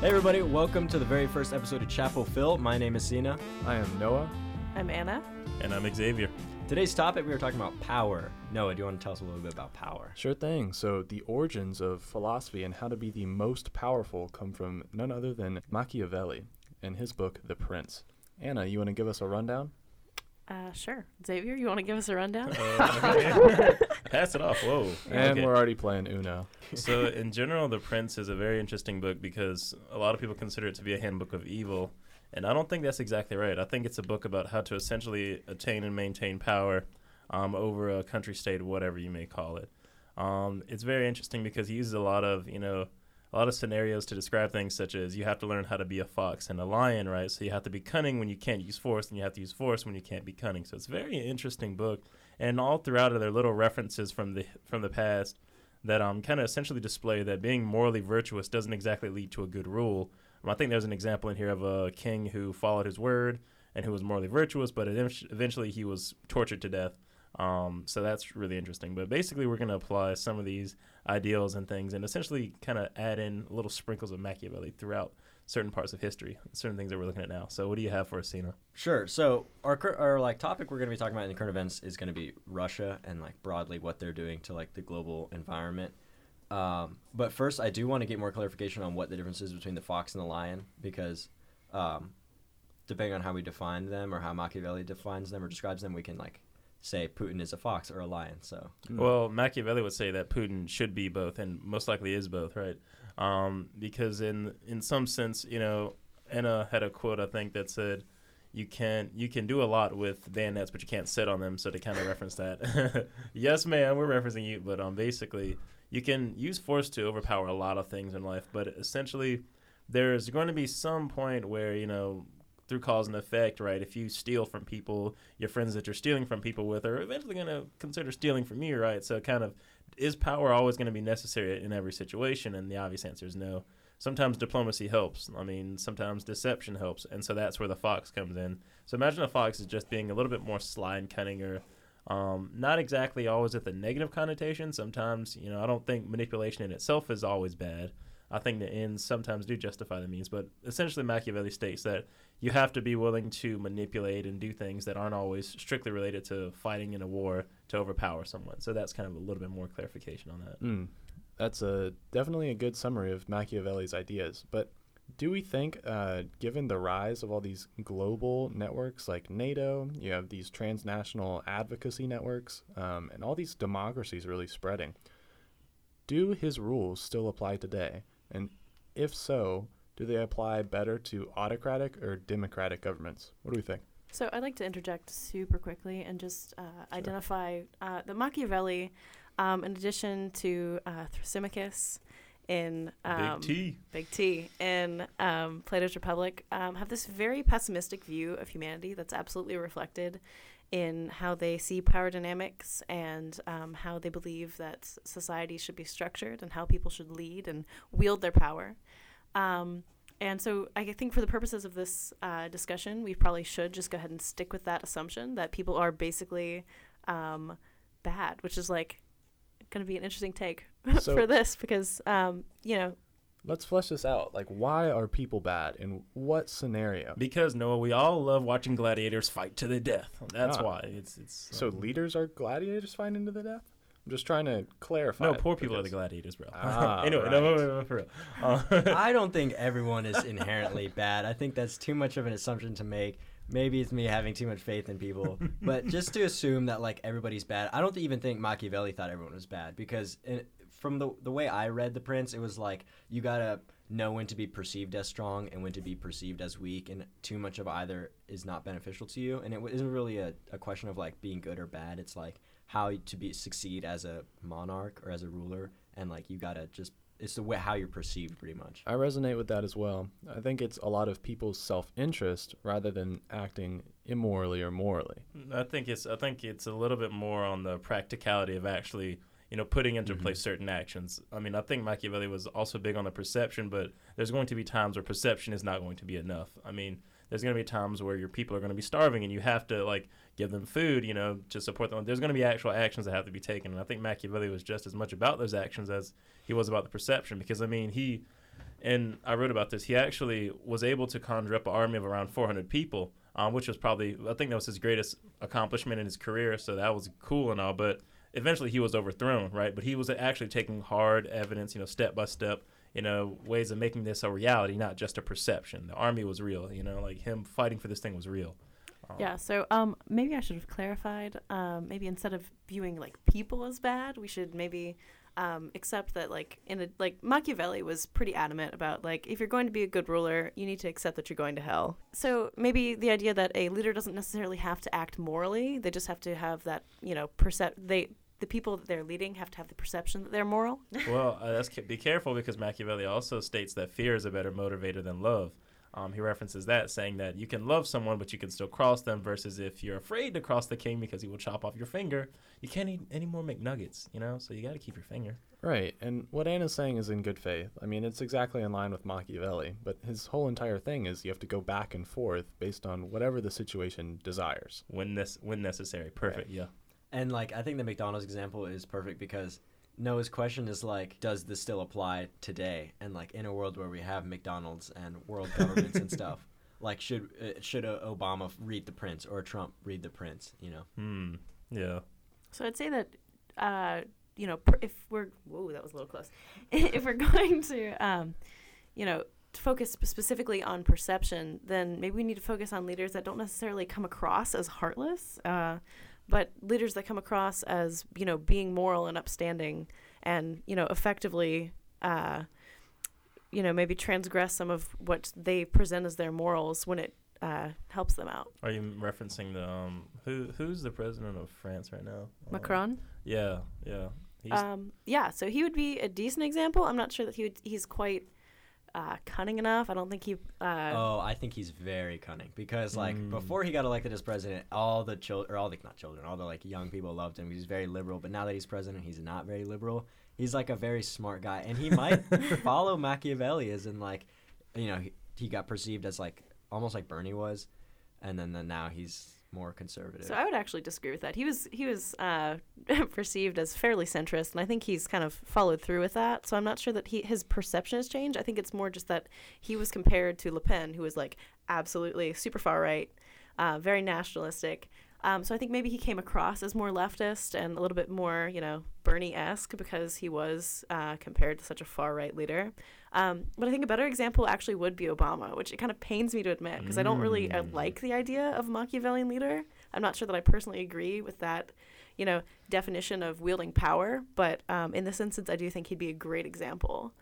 Hey everybody, welcome to the very first episode of Chapel Phil. My name is Sina. I am Noah. I'm Anna. And I'm Xavier. Today's topic we were talking about power. Noah, do you want to tell us a little bit about power? Sure thing. So, the origins of philosophy and how to be the most powerful come from none other than Machiavelli and his book, The Prince. Anna, you want to give us a rundown? Uh, sure. Xavier, you want to give us a rundown? Uh, Pass it off. Whoa. And Okay. we're already playing Uno. so, in general, The Prince is a very interesting book because a lot of people consider it to be a handbook of evil. And I don't think that's exactly right. I think it's a book about how to essentially attain and maintain power um, over a country state, whatever you may call it. Um, it's very interesting because he uses a lot of, you know, a lot of scenarios to describe things such as you have to learn how to be a fox and a lion, right? So you have to be cunning when you can't use force, and you have to use force when you can't be cunning. So it's a very interesting book, and all throughout are there little references from the from the past that um kind of essentially display that being morally virtuous doesn't exactly lead to a good rule. Um, I think there's an example in here of a king who followed his word and who was morally virtuous, but eventually he was tortured to death. Um, so that's really interesting. But basically, we're going to apply some of these ideals and things, and essentially kind of add in little sprinkles of Machiavelli throughout certain parts of history, certain things that we're looking at now. So, what do you have for us, Sina? Sure. So our our like topic we're going to be talking about in the current events is going to be Russia and like broadly what they're doing to like the global environment. Um, but first, I do want to get more clarification on what the difference is between the fox and the lion because, um, depending on how we define them or how Machiavelli defines them or describes them, we can like say Putin is a fox or a lion. So Well, Machiavelli would say that Putin should be both, and most likely is both, right? Um, because in in some sense, you know, Anna had a quote I think that said, "You can you can do a lot with bayonets, but you can't sit on them." So to kind of reference that, yes, ma'am, we're referencing you, but um, basically, you can use force to overpower a lot of things in life, but essentially, there's going to be some point where you know through cause and effect, right? If you steal from people, your friends that you're stealing from people with are eventually going to consider stealing from you, right? So, kind of, is power always going to be necessary in every situation? And the obvious answer is no. Sometimes diplomacy helps. I mean, sometimes deception helps. And so that's where the fox comes in. So, imagine a fox is just being a little bit more sly and cunning or um, not exactly always at the negative connotation. Sometimes, you know, I don't think manipulation in itself is always bad. I think the ends sometimes do justify the means, but essentially Machiavelli states that you have to be willing to manipulate and do things that aren't always strictly related to fighting in a war to overpower someone. So that's kind of a little bit more clarification on that. Mm, that's a definitely a good summary of Machiavelli's ideas. But do we think, uh, given the rise of all these global networks like NATO, you have these transnational advocacy networks, um, and all these democracies really spreading, do his rules still apply today? And if so, do they apply better to autocratic or democratic governments? What do we think? so I'd like to interject super quickly and just uh, identify uh, that Machiavelli, um, in addition to uh, Thrasymachus in um, Big T. Big T in um, Plato's Republic, um, have this very pessimistic view of humanity that's absolutely reflected in how they see power dynamics and um, how they believe that society should be structured and how people should lead and wield their power. Um, and so I think for the purposes of this uh, discussion, we probably should just go ahead and stick with that assumption that people are basically um, bad, which is like going to be an interesting take So- for this because, um, you know, Let's flesh this out. Like, why are people bad? In what scenario? Because Noah, we all love watching gladiators fight to the death. That's Ah. why it's it's. So um, leaders are gladiators fighting to the death? I'm just trying to clarify. no, poor people are the gladiators, bro. Ah, anyway, right. no, no, no, no, for real. Uh, I don't think everyone is inherently bad. I think that's too much of an assumption to make. Maybe it's me having too much faith in people, but just to assume that like everybody's bad, I don't even think Machiavelli thought everyone was bad because in, from the the way I read The Prince, it was like you gotta know when to be perceived as strong and when to be perceived as weak, and too much of either is not beneficial to you. And it w- isn't really a, a question of like being good or bad. It's like how to be succeed as a monarch or as a ruler, and like you gotta just it's the way how you're perceived pretty much. I resonate with that as well. I think it's a lot of people's self-interest rather than acting immorally or morally. I think it's I think it's a little bit more on the practicality of actually you know putting into Mhm. place certain actions. I mean, I think Machiavelli was also big on the perception, but there's going to be times where perception is not going to be enough. I mean, there's going to be times where your people are going to be starving and you have to like give them food, you know, to support them. There's going to be actual actions that have to be taken, and I think Machiavelli was just as much about those actions as he was about the perception because I mean, he and I wrote about this. He actually was able to conjure up an army of around 400 people, um, which was probably I think that was his greatest accomplishment in his career. So that was cool and all, but eventually he was overthrown, right? But he was actually taking hard evidence, you know, step by step, you know, ways of making this a reality, not just a perception. The army was real, you know, like him fighting for this thing was real. Um, Yeah, so um, maybe I should have clarified. Um, maybe instead of viewing like people as bad, we should maybe um, accept that like in a like Machiavelli was pretty adamant about like if you're going to be a good ruler, you need to accept that you're going to hell. So maybe the idea that a leader doesn't necessarily have to act morally; they just have to have that you know percep they the people that they're leading have to have the perception that they're moral. well, uh, that's be careful because Machiavelli also states that fear is a better motivator than love. Um, he references that, saying that you can love someone, but you can still cross them. Versus if you're afraid to cross the king because he will chop off your finger, you can't eat any more McNuggets. You know, so you got to keep your finger. Right, and what Anna's saying is in good faith. I mean, it's exactly in line with Machiavelli, but his whole entire thing is you have to go back and forth based on whatever the situation desires. when this when necessary. Perfect. Yeah. And like I think the McDonald's example is perfect because Noah's question is like, does this still apply today? And like in a world where we have McDonald's and world governments and stuff, like should uh, should uh, Obama read the Prince or Trump read the Prince? You know? Hmm. Yeah. So I'd say that, uh, you know, per- if we're whoa, that was a little close. if we're going to, um, you know, focus sp- specifically on perception, then maybe we need to focus on leaders that don't necessarily come across as heartless, uh, but leaders that come across as you know being moral and upstanding, and you know effectively. Uh, you know, maybe transgress some of what they present as their morals when it uh, helps them out. Are you referencing the um who who's the president of France right now? Uh, Macron. Yeah. Yeah. He's, Um, yeah, so he would be a decent example. I'm not sure that he would, he's quite uh, cunning enough. I don't think he. Uh, oh, I think he's very cunning because like Mm. before he got elected as president, all the children or all the not children, all the like young people loved him. He's very liberal, but now that he's president, he's not very liberal. He's like a very smart guy, and he might follow Machiavelli as in like, you know, he, he got perceived as like almost like Bernie was, and then, then now he's more conservative. So I would actually disagree with that. He was he was uh, perceived as fairly centrist, and I think he's kind of followed through with that. So I'm not sure that he his perception has changed. I think it's more just that he was compared to Le Pen, who was like absolutely super far right, uh, very nationalistic. Um, so I think maybe he came across as more leftist and a little bit more, you know, Bernie-esque because he was uh, compared to such a far-right leader. Um, but I think a better example actually would be Obama, which it kind of pains me to admit because I don't really uh, Mm. like the idea of Machiavellian leader. I'm not sure that I personally agree with that, you know, definition of wielding power. But um, in this instance, I do think he'd be a great example.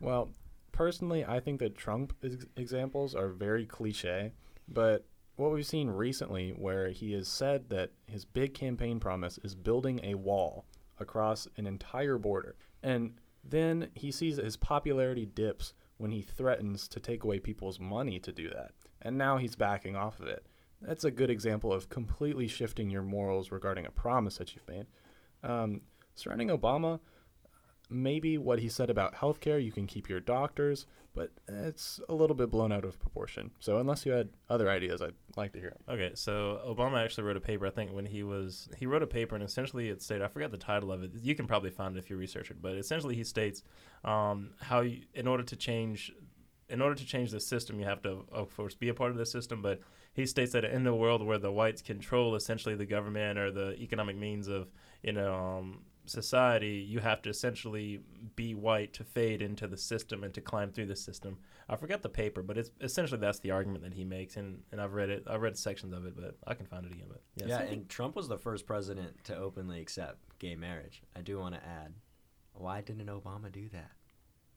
Well, personally, I think that Trump ex- examples are very cliche, but what we've seen recently, where he has said that his big campaign promise is building a wall across an entire border, and then he sees that his popularity dips when he threatens to take away people's money to do that, and now he's backing off of it. That's a good example of completely shifting your morals regarding a promise that you've made. Um, surrounding Obama, maybe what he said about healthcare, you can keep your doctors, but it's a little bit blown out of proportion. So unless you had other ideas, I'd like to hear. Okay, so Obama actually wrote a paper. I think when he was he wrote a paper and essentially it stated I forgot the title of it. You can probably find it if you research it, but essentially he states um, how you, in order to change in order to change the system, you have to of course be a part of the system. But he states that in the world where the whites control essentially the government or the economic means of you know um, society, you have to essentially be white to fade into the system and to climb through the system. I forgot the paper, but it's essentially that's the argument that he makes, and, and I've read it. I've read sections of it, but I can find it again. But yes. yeah, and Trump was the first president to openly accept gay marriage. I do want to add, why didn't Obama do that?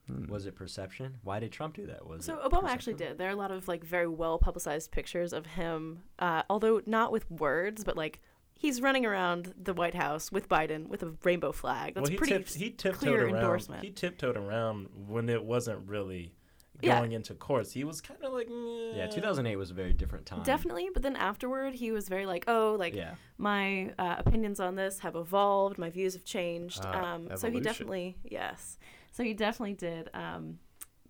Hmm. Was it perception? Why did Trump do that? Was So it Obama actually did. There are a lot of like very well publicized pictures of him, uh, although not with words, but like he's running around the White House with Biden with a rainbow flag. That's well, he, pretty tipped, he tiptoed clear around. endorsement. He tiptoed around when it wasn't really Yeah. going into courts. He was kind of like Yeah, 2008 was a very different time. Definitely, but then afterward, he was very like, "Oh, like yeah. my uh, opinions on this have evolved, my views have changed." Ah, um, so he definitely, yes, so he definitely did um,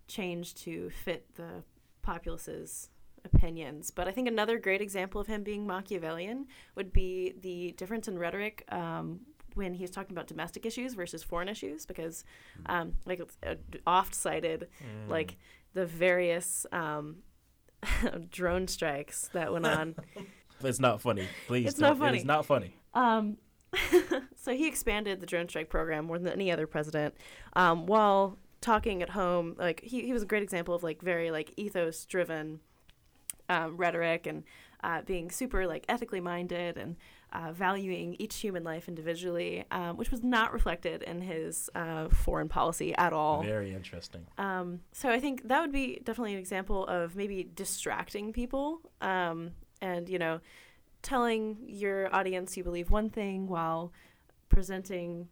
change to fit the populace's opinions. But I think another great example of him being Machiavellian would be the difference in rhetoric um, when he was talking about domestic issues versus foreign issues, because um, like uh, oft cited, Mm. like the various um, drone strikes that went on. it's not funny. Please, It's not don't- funny. It's not funny. Um, so he expanded the drone strike program more than any other president, um, while talking at home. Like he, he was a great example of like very like ethos driven um, rhetoric and uh, being super like ethically minded and uh, valuing each human life individually, um, which was not reflected in his uh, foreign policy at all. Very interesting. Um, so I think that would be definitely an example of maybe distracting people, um, and you know, telling your audience you believe one thing while presenting,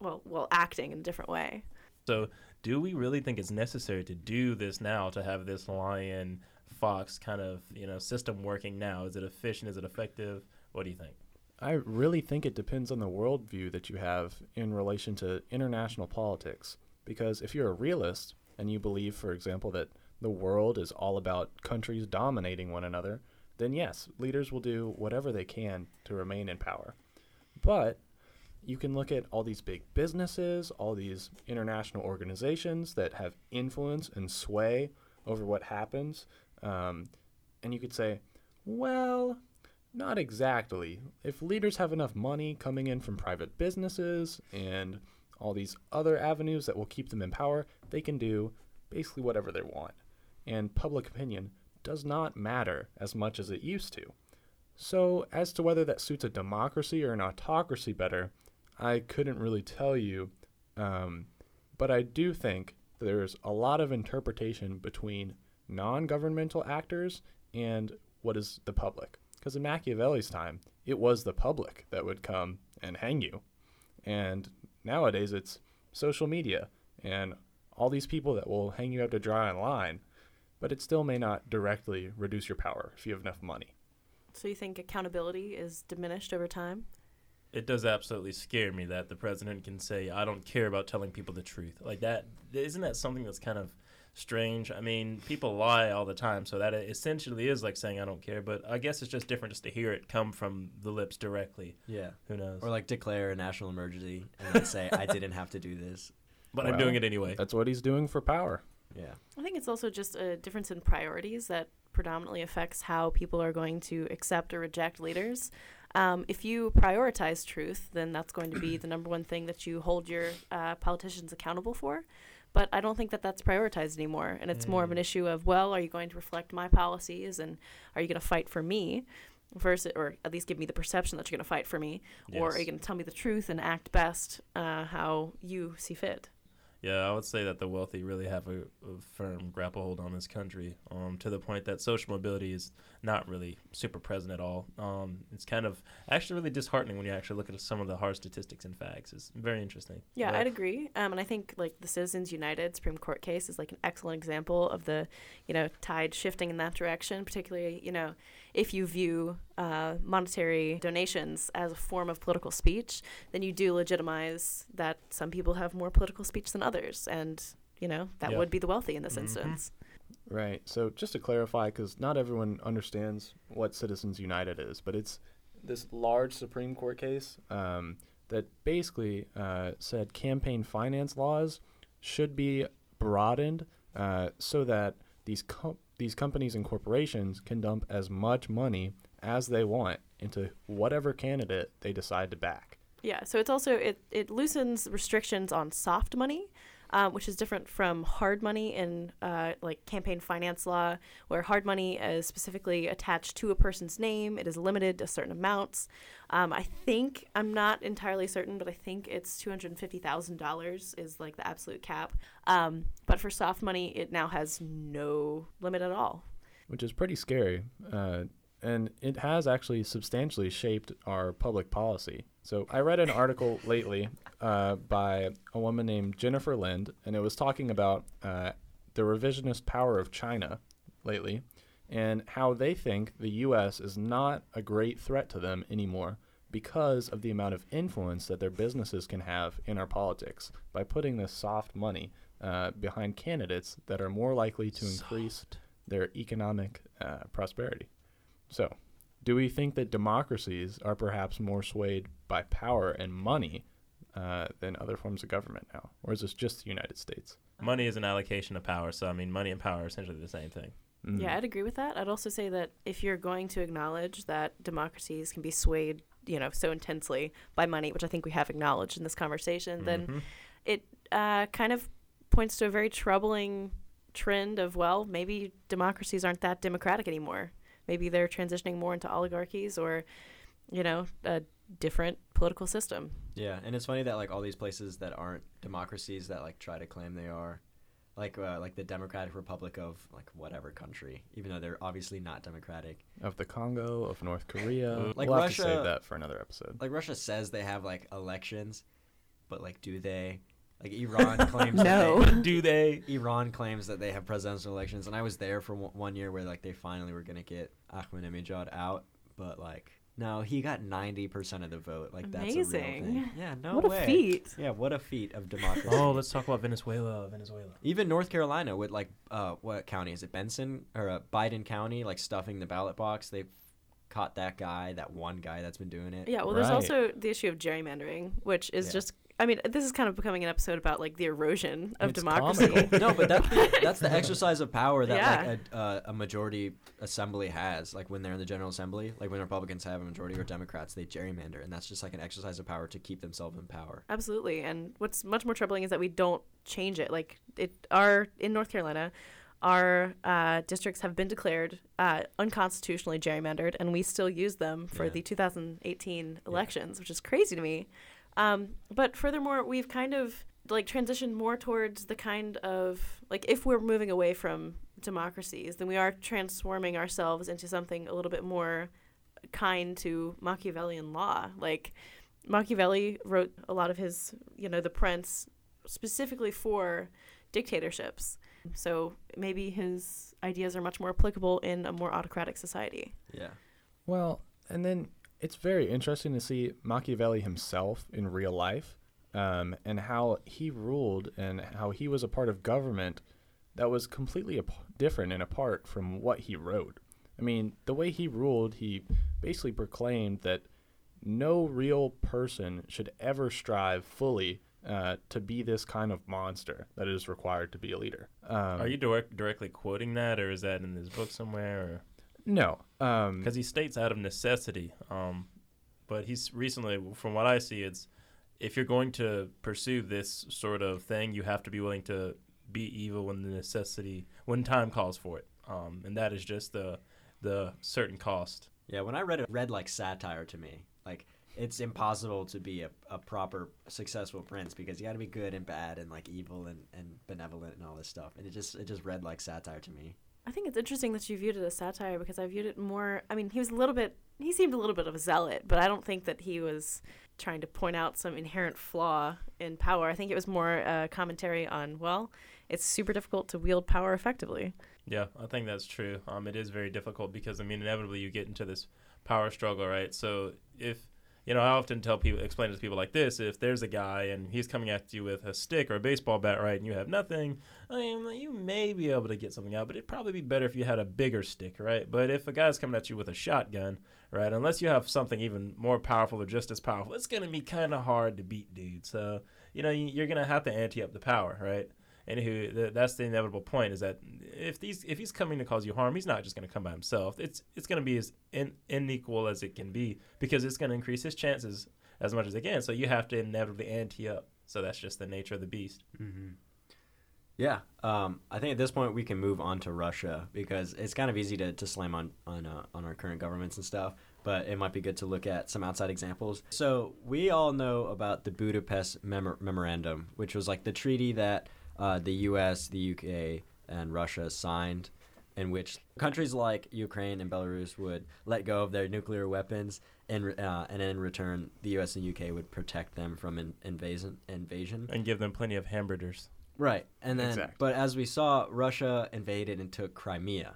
well, while acting in a different way. So, do we really think it's necessary to do this now to have this lion fox kind of you know system working now? Is it efficient? Is it effective? What do you think? I really think it depends on the worldview that you have in relation to international politics. Because if you're a realist and you believe, for example, that the world is all about countries dominating one another, then yes, leaders will do whatever they can to remain in power. But you can look at all these big businesses, all these international organizations that have influence and sway over what happens, um, and you could say, well, not exactly. If leaders have enough money coming in from private businesses and all these other avenues that will keep them in power, they can do basically whatever they want. And public opinion does not matter as much as it used to. So, as to whether that suits a democracy or an autocracy better, I couldn't really tell you. Um, but I do think there's a lot of interpretation between non governmental actors and what is the public. Because in Machiavelli's time, it was the public that would come and hang you. And nowadays, it's social media and all these people that will hang you out to dry online. But it still may not directly reduce your power if you have enough money. So you think accountability is diminished over time? It does absolutely scare me that the president can say, "I don't care about telling people the truth." Like that, isn't that something that's kind of strange? I mean, people lie all the time, so that essentially is like saying, "I don't care." But I guess it's just different just to hear it come from the lips directly. Yeah. Who knows? Or like declare a national emergency and then say, I didn't have to do this. but I'm doing it anyway. That's what he's doing for power. Yeah. I think it's also just a difference in priorities that predominantly affects how people are going to accept or reject leaders. Um, if you prioritize truth, then that's going to be the number one thing that you hold your uh, politicians accountable for. But I don't think that that's prioritized anymore. And it's more of an Mm. issue of, well, are you going to reflect my policies and are you going to fight for me? Versus, or at least give me the perception that you're going to fight for me, or are you going to tell me the truth and act best uh, how you see fit? Yeah, I would say that the wealthy really have a, a firm grapple hold on this country, um, to the point that social mobility is not really super present at all. Um, it's kind of actually really disheartening when you actually look at some of the hard statistics and facts. It's very interesting. Yeah, But- I'd agree. Um, and I think like the Citizens United Supreme Court case is like an excellent example of the, you know, tide shifting in that direction. Particularly, you know, if you view uh, monetary donations as a form of political speech, then you do legitimize that some people have more political speech than others, and you know that Yeah. would be the wealthy in this Mhm. instance. Right. So just to clarify, because not everyone understands what Citizens United is, but it's this large Supreme Court case um, that basically uh, said campaign finance laws should be broadened uh, so that these com- these companies and corporations can dump as much money as they want into whatever candidate they decide to back. Yeah, so it's also it it loosens restrictions on soft money, um, which is different from hard money in uh, like campaign finance law, where hard money is specifically attached to a person's name. It is limited to certain amounts. Um, I think I'm not entirely certain, but I think it's two hundred fifty thousand dollars is like the absolute cap. Um, but for soft money, it now has no limit at all. which is pretty scary. Uh, and it has actually substantially shaped our public policy. So I read an article lately uh, by a woman named Jennifer Lind, and it was talking about uh, the revisionist power of China lately and how they think the U.S. is not a great threat to them anymore because of the amount of influence that their businesses can have in our politics by putting this soft money uh, behind candidates that are more likely to increase their economic uh, prosperity. So, do we think that democracies are perhaps more swayed by power and money uh, than other forms of government now, or is this just the United States? Money is an allocation of power, so I mean, money and power are essentially the same thing. Mm. Yeah, I'd agree with that. I'd also say that if you're going to acknowledge that democracies can be swayed, you know, so intensely by money, which I think we have acknowledged in this conversation, then Mhm. it uh, kind of points to a very troubling trend of well, maybe democracies aren't that democratic anymore. Maybe they're transitioning more into oligarchies or, you know, a different political system. Yeah, and it's funny that like all these places that aren't democracies that like try to claim they are, like uh, like the Democratic Republic of like whatever country, even though they're obviously not democratic. Of the Congo, of North Korea. Like we'll Russia- have to save that for another episode. Like Russia says they have like elections, but like do they? Like Iran claims No. that Do they? they, Iran claims that they have presidential elections, and I was there for one one year where like they finally were gonna get Ahmadinejad out, but like no, he got ninety percent of the vote. Like that's a real Amazing. Yeah, no what way. a feat. Yeah, what a feat of democracy. Oh, let's talk about Venezuela. Venezuela. Even North Carolina with like uh what county is it? Benson or uh, Bladen County like stuffing the ballot box. They caught that guy, that one guy that's been doing it. Yeah, well, there's also the issue of gerrymandering, which is Yeah. just. I mean, this is kind of becoming an episode about like the erosion of It's democracy. comical. no, but that's the, that's the exercise of power that Yeah. like a, uh, a majority assembly has. Like when they're in the General Assembly, like when Republicans have a majority or Democrats, they gerrymander, and that's just like an exercise of power to keep themselves in power. Absolutely. And what's much more troubling is that we don't change it. Like it our in North Carolina, our uh, districts have been declared uh, unconstitutionally gerrymandered, and we still use them for Yeah. the 2018 elections, which is crazy to me. Um, but furthermore, we've kind of like transitioned more towards the kind of like if we're moving away from democracies, then we are transforming ourselves into something a little bit more kind to Machiavellian law. Like Machiavelli wrote a lot of his, you know, The Prince specifically for dictatorships. So maybe his ideas are much more applicable in a more autocratic society. Yeah. Well, and then it's very interesting to see Machiavelli himself in real life um, and how he ruled and how he was a part of government that was completely ap- different and apart from what he wrote. I mean, the way he ruled, he basically proclaimed that no real person should ever strive fully uh, to be this kind of monster that is required to be a leader. Um, Are you direct, directly quoting that, or is that in his book somewhere? No. Um, Because he states out of necessity. Um, but he's recently, from what I see, it's if you're going to pursue this sort of thing, you have to be willing to be evil when the necessity, when time calls for it. Um, and that is just the the certain cost. Yeah, when I read it, it read like satire to me. Like it's impossible to be a, a proper successful prince because you got to be good and bad and like evil and, and benevolent and all this stuff. And it just it just read like satire to me. I think it's interesting that you viewed it as satire because I viewed it more. I mean, he was a little bit. He seemed a little bit of a zealot, but I don't think that he was trying to point out some inherent flaw in power. I think it was more a commentary on well, it's super difficult to wield power effectively. Yeah, I think that's true. Um, it is very difficult because I mean, inevitably you get into this power struggle, right? So if you know, I often tell people, explain it to people like this: if there's a guy and he's coming at you with a stick or a baseball bat, right, and you have nothing, I mean, you may be able to get something out, but it'd probably be better if you had a bigger stick, right? But if a guy's coming at you with a shotgun, right, unless you have something even more powerful or just as powerful, it's gonna be kind of hard to beat, dude. So you know, you- you're gonna have to ante up the power, right? Anywho, th- that's the inevitable point is that if these if he's coming to cause you harm, he's not just going to come by himself. It's it's going to be as in, unequal as it can be because it's going to increase his chances as much as it can. So you have to inevitably ante up. So that's just the nature of the beast. Mm-hmm. Yeah, um, I think at this point we can move on to Russia because it's kind of easy to, to slam on on uh, on our current governments and stuff, but it might be good to look at some outside examples. So we all know about the Budapest Memor- Memorandum, which was like the treaty that uh, the U.S., the U.K., and Russia signed, in which countries like Ukraine and Belarus would let go of their nuclear weapons, and uh, and in return, the U.S. and U.K. would protect them from in- invasion. Invasion. And give them plenty of hamburgers. Right, and then Exact. but as we saw, Russia invaded and took Crimea,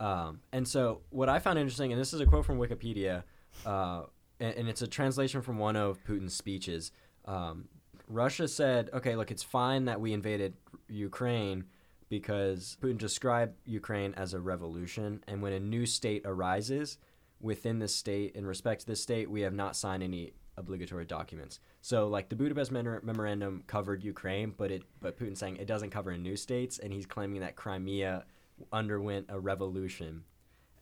um, and so what I found interesting, and this is a quote from Wikipedia, uh, and, and it's a translation from one of Putin's speeches. Um, Russia said, "Okay, look, it's fine that we invaded Ukraine." Because Putin described Ukraine as a revolution, and when a new state arises, within the state in respect to this state we have not signed any obligatory documents. So like the Budapest Memor- memorandum covered Ukraine, but it but Putin's saying it doesn't cover a new states, and he's claiming that Crimea underwent a revolution,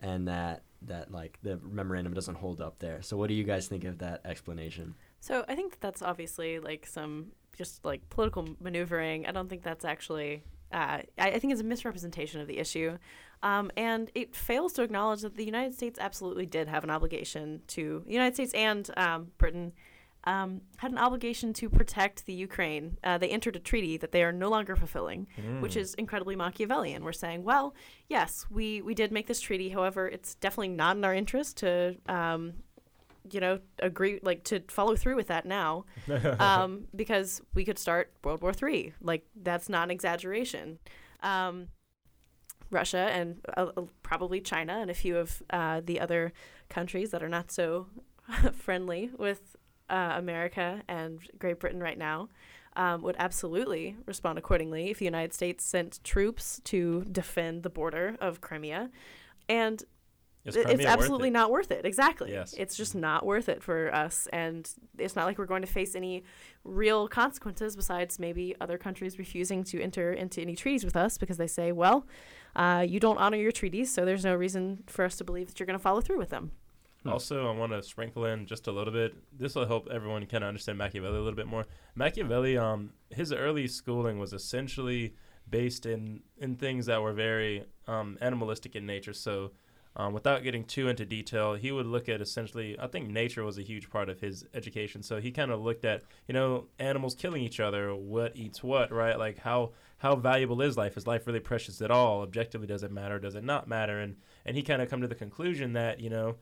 and that that like the memorandum doesn't hold up there. So what do you guys think of that explanation? So I think that's obviously like some just like political maneuvering. I don't think that's actually. Uh, I, I think it's a misrepresentation of the issue, um, and it fails to acknowledge that the United States absolutely did have an obligation to the United States and um, Britain um, had an obligation to protect the Ukraine. Uh, they entered a treaty that they are no longer fulfilling, which is incredibly Machiavellian. We're saying, well, yes, we, we did make this treaty. However, it's definitely not in our interest to, um, you know, agree, like to follow through with that now, um, because we could start World War Three. Like that's not an exaggeration. Um, Russia and uh, uh, probably China and a few of uh, the other countries that are not so friendly with uh, America and Great Britain right now um, would absolutely respond accordingly if the United States sent troops to defend the border of Crimea. And It's absolutely it? not worth it. Exactly. Yes. It's just not worth it for us. And it's not like we're going to face any real consequences besides maybe other countries refusing to enter into any treaties with us because they say, well, uh, you don't honor your treaties, so there's no reason for us to believe that you're going to follow through with them. Hmm. Also, I want to sprinkle in just a little bit. This will help everyone kind of understand Machiavelli a little bit more. Machiavelli, um, his early schooling was essentially based in in things that were very um, animalistic in nature. So, um, without getting too into detail, he would look at essentially. I think nature was a huge part of his education. So he kind of looked at you know animals killing each other, what eats what, right? Like how how valuable is life? Is life really precious at all? Objectively, does it matter? Does it not matter? And and he kind of come to the conclusion that you know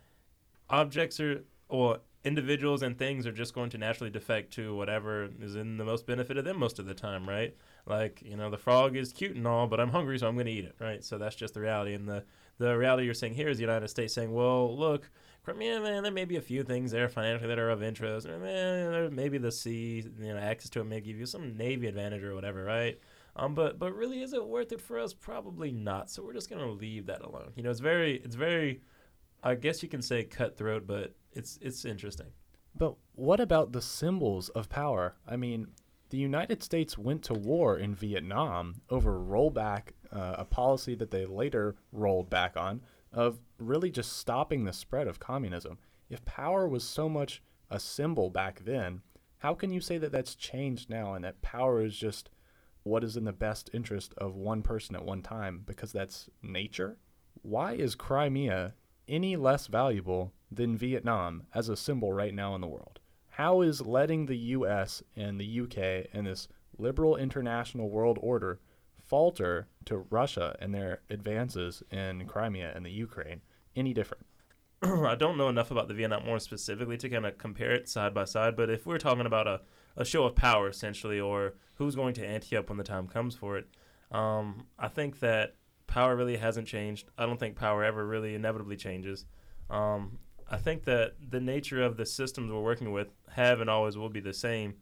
objects are or individuals and things are just going to naturally defect to whatever is in the most benefit of them most of the time, right? Like, you know, the frog is cute and all, but I'm hungry, so I'm going to eat it, right? So that's just the reality. And the, the reality you're saying here is the United States saying, well, look, Crimea, man, there may be a few things there financially that are of interest. Man, maybe the sea, you know, access to it may give you some Navy advantage or whatever, right? Um, but but really, is it worth it for us? Probably not. So we're just gonna leave that alone. You know, it's very it's very, I guess you can say cutthroat, but it's it's interesting. But what about the symbols of power? I mean, the United States went to war in Vietnam over rollback, uh, a policy that they later rolled back on, of really just stopping the spread of communism. If power was so much a symbol back then, how can you say that that's changed now and that power is just what is in the best interest of one person at one time because that's nature? Why is Crimea any less valuable than Vietnam as a symbol right now in the world? How is letting the US and the UK and this liberal international world order falter to Russia and their advances in Crimea and the Ukraine any different? I don't know enough about the Vietnam War specifically to kind of compare it side by side, but if we're talking about a, a show of power essentially, or who's going to ante up when the time comes for it, um, I think that power really hasn't changed. I don't think power ever really inevitably changes. Um, I think that the nature of the systems we're working with have and always will be the same.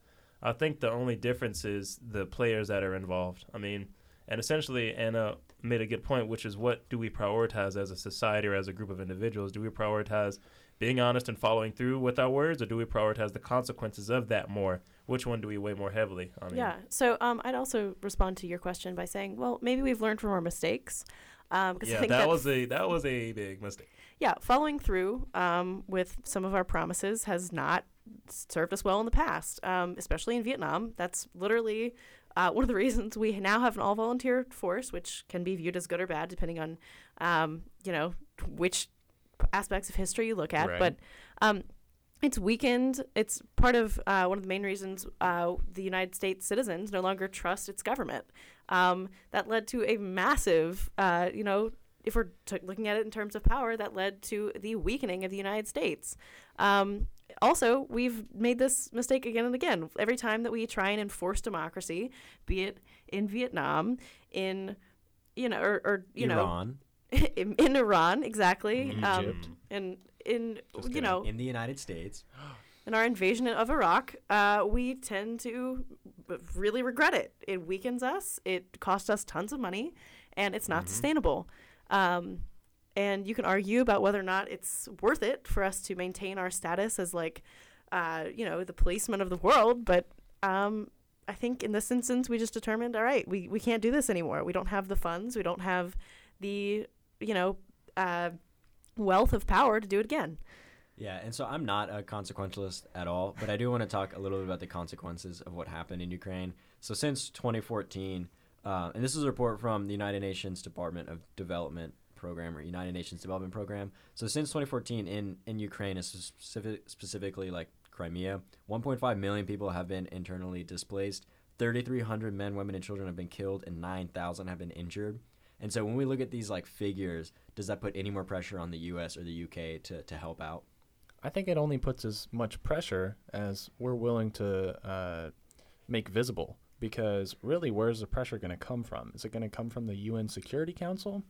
I think the only difference is the players that are involved. I mean, and essentially, Anna made a good point, which is what do we prioritize as a society or as a group of individuals? Do we prioritize being honest and following through with our words, or do we prioritize the consequences of that more? Which one do we weigh more heavily? I mean, Yeah. So um, I'd also respond to your question by saying, well, maybe we've learned from our mistakes. Um, yeah, think that was a that was a big mistake. yeah, following through um, with some of our promises has not served us well in the past, um, especially in Vietnam. That's literally uh, one of the reasons we now have an all-volunteer force, which can be viewed as good or bad depending on, um, you know, which aspects of history you look at. Right. But um, it's weakened. It's part of uh, one of the main reasons uh, the United States citizens no longer trust its government. Um, that led to a massive, uh, you know, if we're t- looking at it in terms of power, that led to the weakening of the United States. Um, also, we've made this mistake again and again. Every time that we try and enforce democracy, be it in Vietnam, in you know, or, or you Iran, know, in, in Iran, exactly, um, Egypt. and in Just you kidding. know, in the United States. in our invasion of Iraq, uh, we tend to really regret it. It weakens us. It cost us tons of money, and it's not Mhm. sustainable. Um, and you can argue about whether or not it's worth it for us to maintain our status as like, uh, you know, the policeman of the world. But um, I think in this instance, we just determined, all right, we we can't do this anymore. We don't have the funds. We don't have the you know uh, wealth of power to do it again. Yeah, and so I'm not a consequentialist at all, but I do want to talk a little bit about the consequences of what happened in Ukraine. So since 2014, uh, and this is a report from the United Nations Department of Development Program or United Nations Development Program. So since 2014 in in Ukraine, specific, specifically like Crimea, 1.5 million people have been internally displaced. 3,300 men, women, and children have been killed, and 9,000 have been injured. And so when we look at these like figures, does that put any more pressure on the U.S. or the UK to, to help out? I think it only puts as much pressure as we're willing to uh, make visible. Because really, where's the pressure going to come from? Is it going to come from the UN Security Council?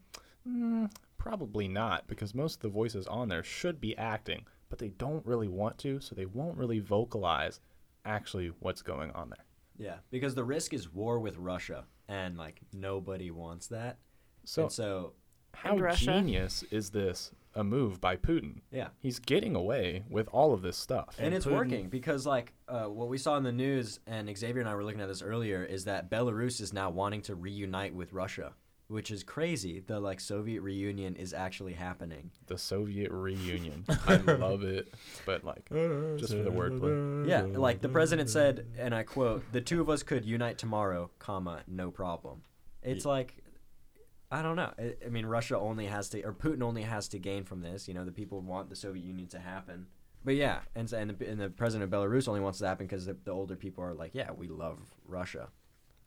Mm, probably not, because most of the voices on there should be acting, but they don't really want to, so they won't really vocalize actually what's going on there. Yeah, because the risk is war with Russia, and like nobody wants that. So, and so how genius is this a move by Putin? Yeah, he's getting away with all of this stuff, and, and it's Putin, working because like uh, what we saw in the news, and Xavier and I were looking at this earlier, is that Belarus is now wanting to reunite with Russia which is crazy. The like Soviet reunion is actually happening. The Soviet reunion. I love it, but like just for the wordplay. Yeah, like the president said, and I quote: "The two of us could unite tomorrow, comma, no problem." It's yeah. like I don't know. I, I, mean, Russia only has to, or Putin only has to gain from this. You know, the people want the Soviet Union to happen. But yeah, and and the, and the president of Belarus only wants to happen because the, the older people are like, yeah, we love Russia.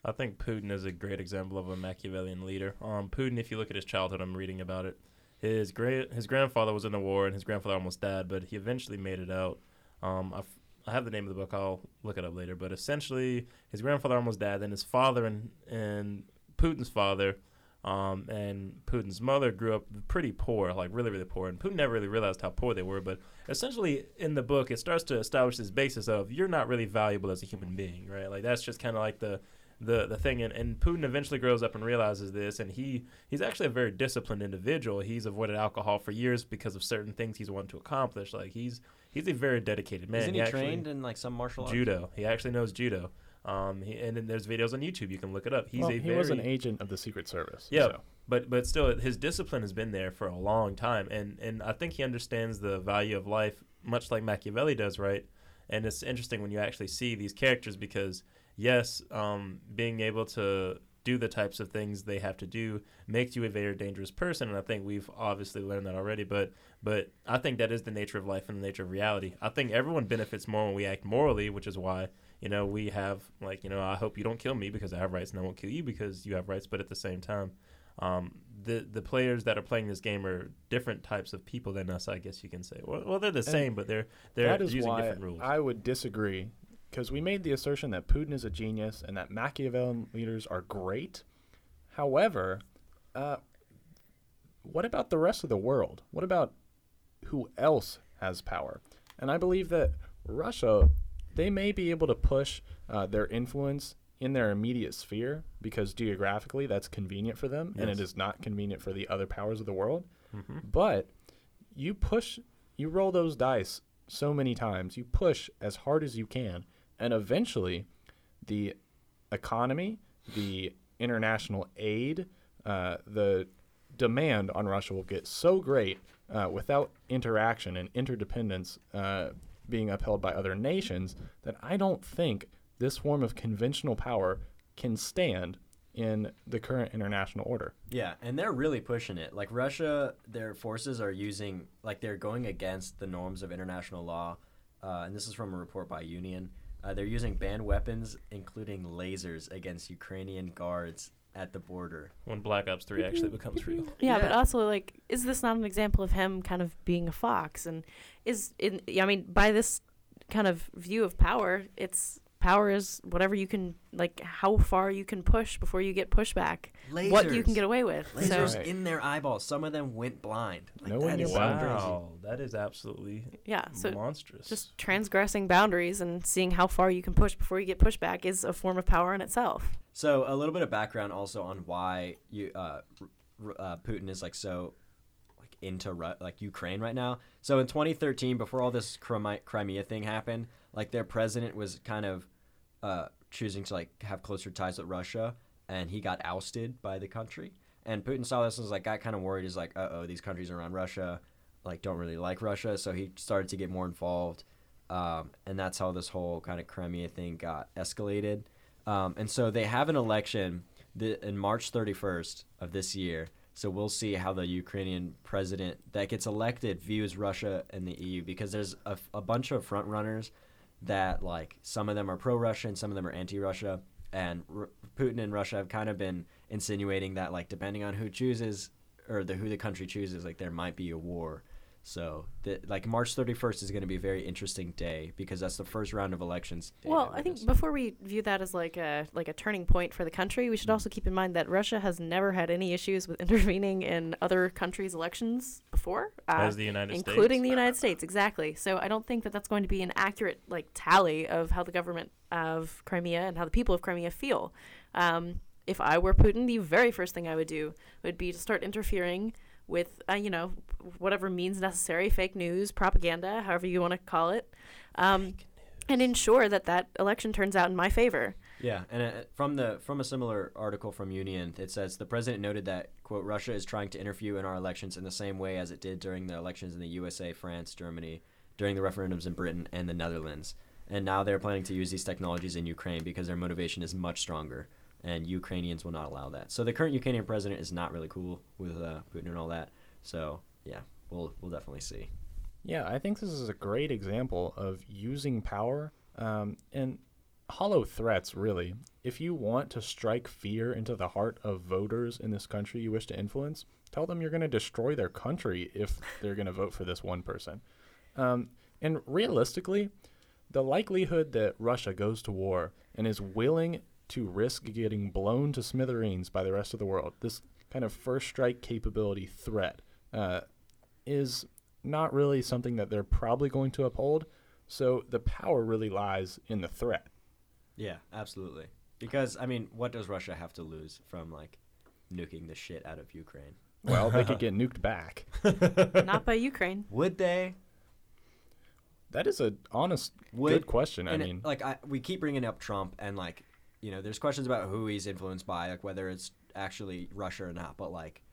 I think Putin is a great example of a Machiavellian leader. Um, Putin, if you look at his childhood, I'm reading about it. His great his grandfather was in the war, and his grandfather almost died, but he eventually made it out. Um, I, f- I have the name of the book. I'll look it up later. But essentially, his grandfather almost died. Then his father and and Putin's father um, and Putin's mother grew up pretty poor, like really, really poor. And Putin never really realized how poor they were. But essentially, in the book, it starts to establish this basis of you're not really valuable as a human being, right? Like that's just kind of like the the the thing. And, and Putin eventually grows up and realizes this. And he he's actually a very disciplined individual. He's avoided alcohol for years because of certain things he's wanted to accomplish. Like he's he's a very dedicated man. Isn't he, he trained in like some martial arts? Judo. He actually knows judo. Um, he, and then there's videos on YouTube. You can look it up. He's well, a he very, was an agent of the Secret Service. Yeah, so. but but still, his discipline has been there for a long time, and and I think he understands the value of life, much like Machiavelli does, right? And it's interesting when you actually see these characters because yes, um, being able to do the types of things they have to do makes you a very dangerous person and i think we've obviously learned that already but but i think that is the nature of life and the nature of reality i think everyone benefits more when we act morally which is why you know, we have like, you know, I hope you don't kill me because I have rights, and I won't kill you because you have rights. But at the same time, um, the the players that are playing this game are different types of people than us. I guess you can say. Well, well they're the same, but they're they're using different rules. I would disagree because we made the assertion that Putin is a genius and that Machiavellian leaders are great. However, uh, what about the rest of the world? What about who else has power? And I believe that Russia they may be able to push uh, their influence in their immediate sphere because geographically that's convenient for them yes. and it is not convenient for the other powers of the world. Mm-hmm. But you push, you roll those dice so many times, you push as hard as you can, and eventually the economy, the international aid, uh, the demand on Russia will get so great uh, without interaction and interdependence uh, being upheld by other nations that I don't think this form of conventional power can stand in the current international order. Yeah, and they're really pushing it. Like Russia, their forces are using, like they're going against the norms of international law. Uh, and this is from a report by Union. Uh, they're using banned weapons, including lasers, against Ukrainian guards at the border. When Black Ops 3 actually becomes real. Yeah, yeah, but also, like, is this not an example of him kind of being a fox? And is, in, I mean, by this kind of view of power, it's power is whatever you can like how far you can push before you get pushback. Lasers. what you can get away with lasers so. in their eyeballs. Some of them went blind. Like, no that is wow. That is absolutely yeah so monstrous. just transgressing boundaries and seeing how far you can push before you get pushback is a form of power in itself. So a little bit of background also on why you uh, uh, putin is like so like into Ru- like Ukraine right now. So in 2013, before all this Crimea, Crimea thing happened, like their president was kind of uh, choosing to like have closer ties with Russia, and he got ousted by the country. And Putin saw this and was like got kind of worried. He's like, uh oh, these countries around Russia like don't really like Russia, so he started to get more involved, um, and that's how this whole kind of Crimea thing got escalated. Um, and so they have an election in March 31st of this year. So we'll see how the Ukrainian president that gets elected views Russia and the EU because there's a, a bunch of front runners that like some of them are pro-Russian, some of them are anti-Russia, and R- Putin and Russia have kind of been insinuating that like depending on who chooses or the who the country chooses, like there might be a war. So, the, like March 31st is going to be a very interesting day because that's the first round of elections. Well, I think before we view that as like a like a turning point for the country, we should also keep in mind that Russia has never had any issues with intervening in other countries' elections before, uh, As the United including States. the United States. Exactly. So I don't think that that's going to be an accurate like tally of how the government of Crimea and how the people of Crimea feel. Um, if I were Putin, the very first thing I would do would be to start interfering with, uh, you know, whatever means necessary, fake news, propaganda, however you want to call it, um, and ensure that that election turns out in my favor. Yeah, and uh, from the from a similar article from UNIAN, it says the president noted that quote Russia is trying to interfere in our elections in the same way as it did during the elections in the USA, France, Germany, during the referendums in Britain and the Netherlands. And now they're planning to use these technologies in Ukraine because their motivation is much stronger, and Ukrainians will not allow that. So the current Ukrainian president is not really cool with uh, Putin and all that. So yeah, we'll we'll definitely see. Yeah, I think this is a great example of using power um, and hollow threats, really. If you want to strike fear into the heart of voters in this country you wish to influence, tell them you're going to destroy their country if they're going to vote for this one person. Um, and realistically, the likelihood that Russia goes to war and is willing to risk getting blown to smithereens by the rest of the world, this kind of first strike capability threat, uh, is not really something that they're probably going to uphold. So the power really lies in the threat. Yeah, absolutely. Because I mean, what does Russia have to lose from like nuking the shit out of Ukraine? Well, they could get nuked back. Not by Ukraine. Would they? That is a honest, Would- good question. I and it- mean, like I, we keep bringing up Trump, and like you know, there's questions about who he's influenced by, like whether it's actually Russia or not. But like,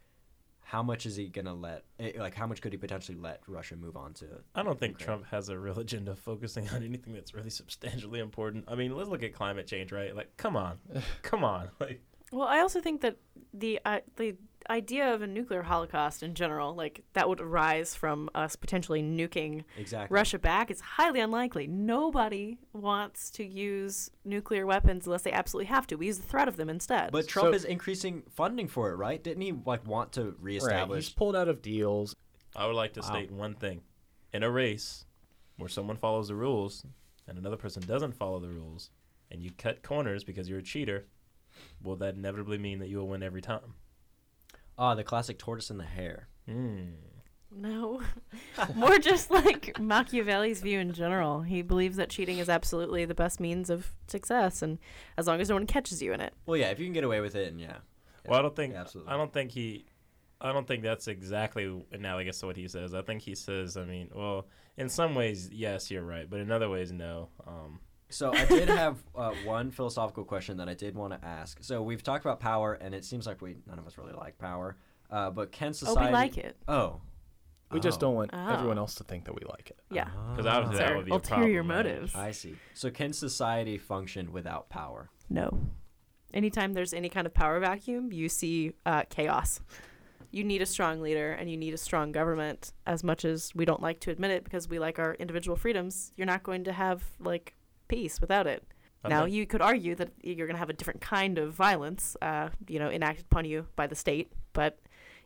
how much is he gonna let? eh, Like, how much could he potentially let Russia move on to? I don't think Ukraine? Trump has a real agenda focusing on anything that's really substantially important. I mean, let's look at climate change, right? Like, come on, come on. Like, Well, I also think that the uh, the idea of a nuclear holocaust in general, like that would arise from us potentially nuking Exactly. Russia back, is highly unlikely. Nobody wants to use nuclear weapons unless they absolutely have to. We use the threat of them instead. But Trump So- is increasing funding for it, right? Didn't he like want to right, reestablish? he's pulled out of deals. I would like to Wow. state one thing: in a race where someone follows the rules and another person doesn't follow the rules, and you cut corners because you're a cheater, will that inevitably mean that you will win every time? Ah, the classic tortoise and the hare. Hmm. no, more just like Machiavelli's view in general. He believes that cheating is absolutely the best means of success, and as long as no one catches you in it. Well, yeah, if you can get away with it, and yeah. Well, I don't think Yeah, absolutely. I don't think he. I don't think that's exactly analogous to what he says. I think he says, I mean, well, in some ways, yes, you're right, but in other ways, no. Um, So I did have uh, one philosophical question that I did want to ask. So we've talked about power, and it seems like we none of us really like power. Uh, but can Oh, society? we like it. Oh, We just Oh. don't want Oh. everyone else to think that we like it. Yeah. Because obviously That's that our would be a ulterior problem, right? motives. I see. So can society function without power? No. Anytime there's any kind of power vacuum, you see uh, chaos. You need a strong leader and you need a strong government. As much as we don't like to admit it because we like our individual freedoms, you're not going to have like peace without it. I now, you could argue that you're going to have a different kind of violence, uh, you know, enacted upon you by the state. But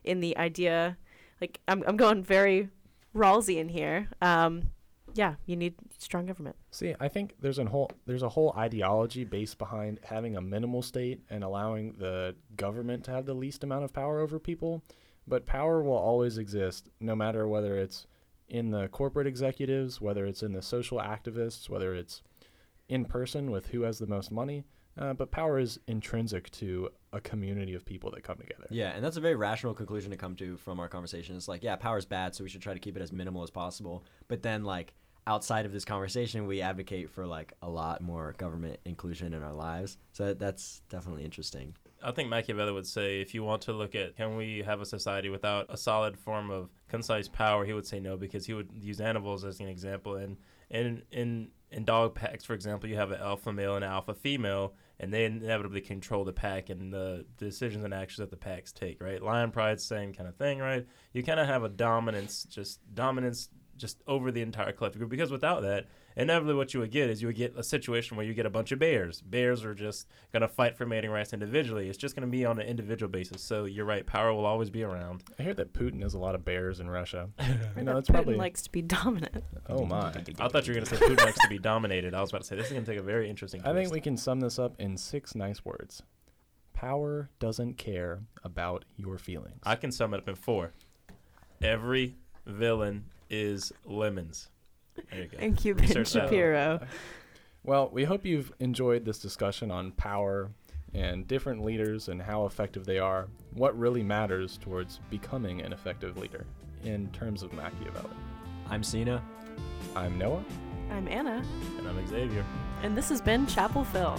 in the idea, like I'm, I'm going very Rawlsian here. Um, yeah, you need strong government. See, I think there's a whole there's a whole ideology based behind having a minimal state and allowing the government to have the least amount of power over people. But power will always exist, no matter whether it's in the corporate executives, whether it's in the social activists, whether it's in person with who has the most money. uh, but power is intrinsic to a community of people that come together. Yeah, and that's a very rational conclusion to come to from our conversation. It's like, yeah, power is bad, so we should try to keep it as minimal as possible. But then, like, outside of this conversation, we advocate for like a lot more government inclusion in our lives. So that's definitely interesting. I think Machiavelli would say if you want to look at can we have a society without a solid form of concise power, he would say no because he would use animals as an example. And in in in dog packs, for example, you have an alpha male and an alpha female, and they inevitably control the pack and the decisions and actions that the packs take. Right? Lion pride, same kind of thing. Right? You kind of have a dominance, just dominance just over the entire collective group because without that inevitably what you would get is you would get a situation where you get a bunch of bears bears are just going to fight for mating rights individually it's just going to be on an individual basis so you're right power will always be around I hear that Putin has a lot of bears in Russia. you know, That that's Putin probably. likes to be dominant. oh my! i thought you were going to say putin likes to be dominated i was about to say this is going to take a very interesting I think we can sum this up in six nice words. Power doesn't care about your feelings. i can sum it up in four every villain is lemons there you go Thank you, Ben that. Shapiro. Well, we hope you've enjoyed this discussion on power and different leaders and how effective they are, what really matters towards becoming an effective leader in terms of Machiavelli. I'm Cena. I'm Noah. I'm Anna, and i'm xavier and this has been Chapel Phil.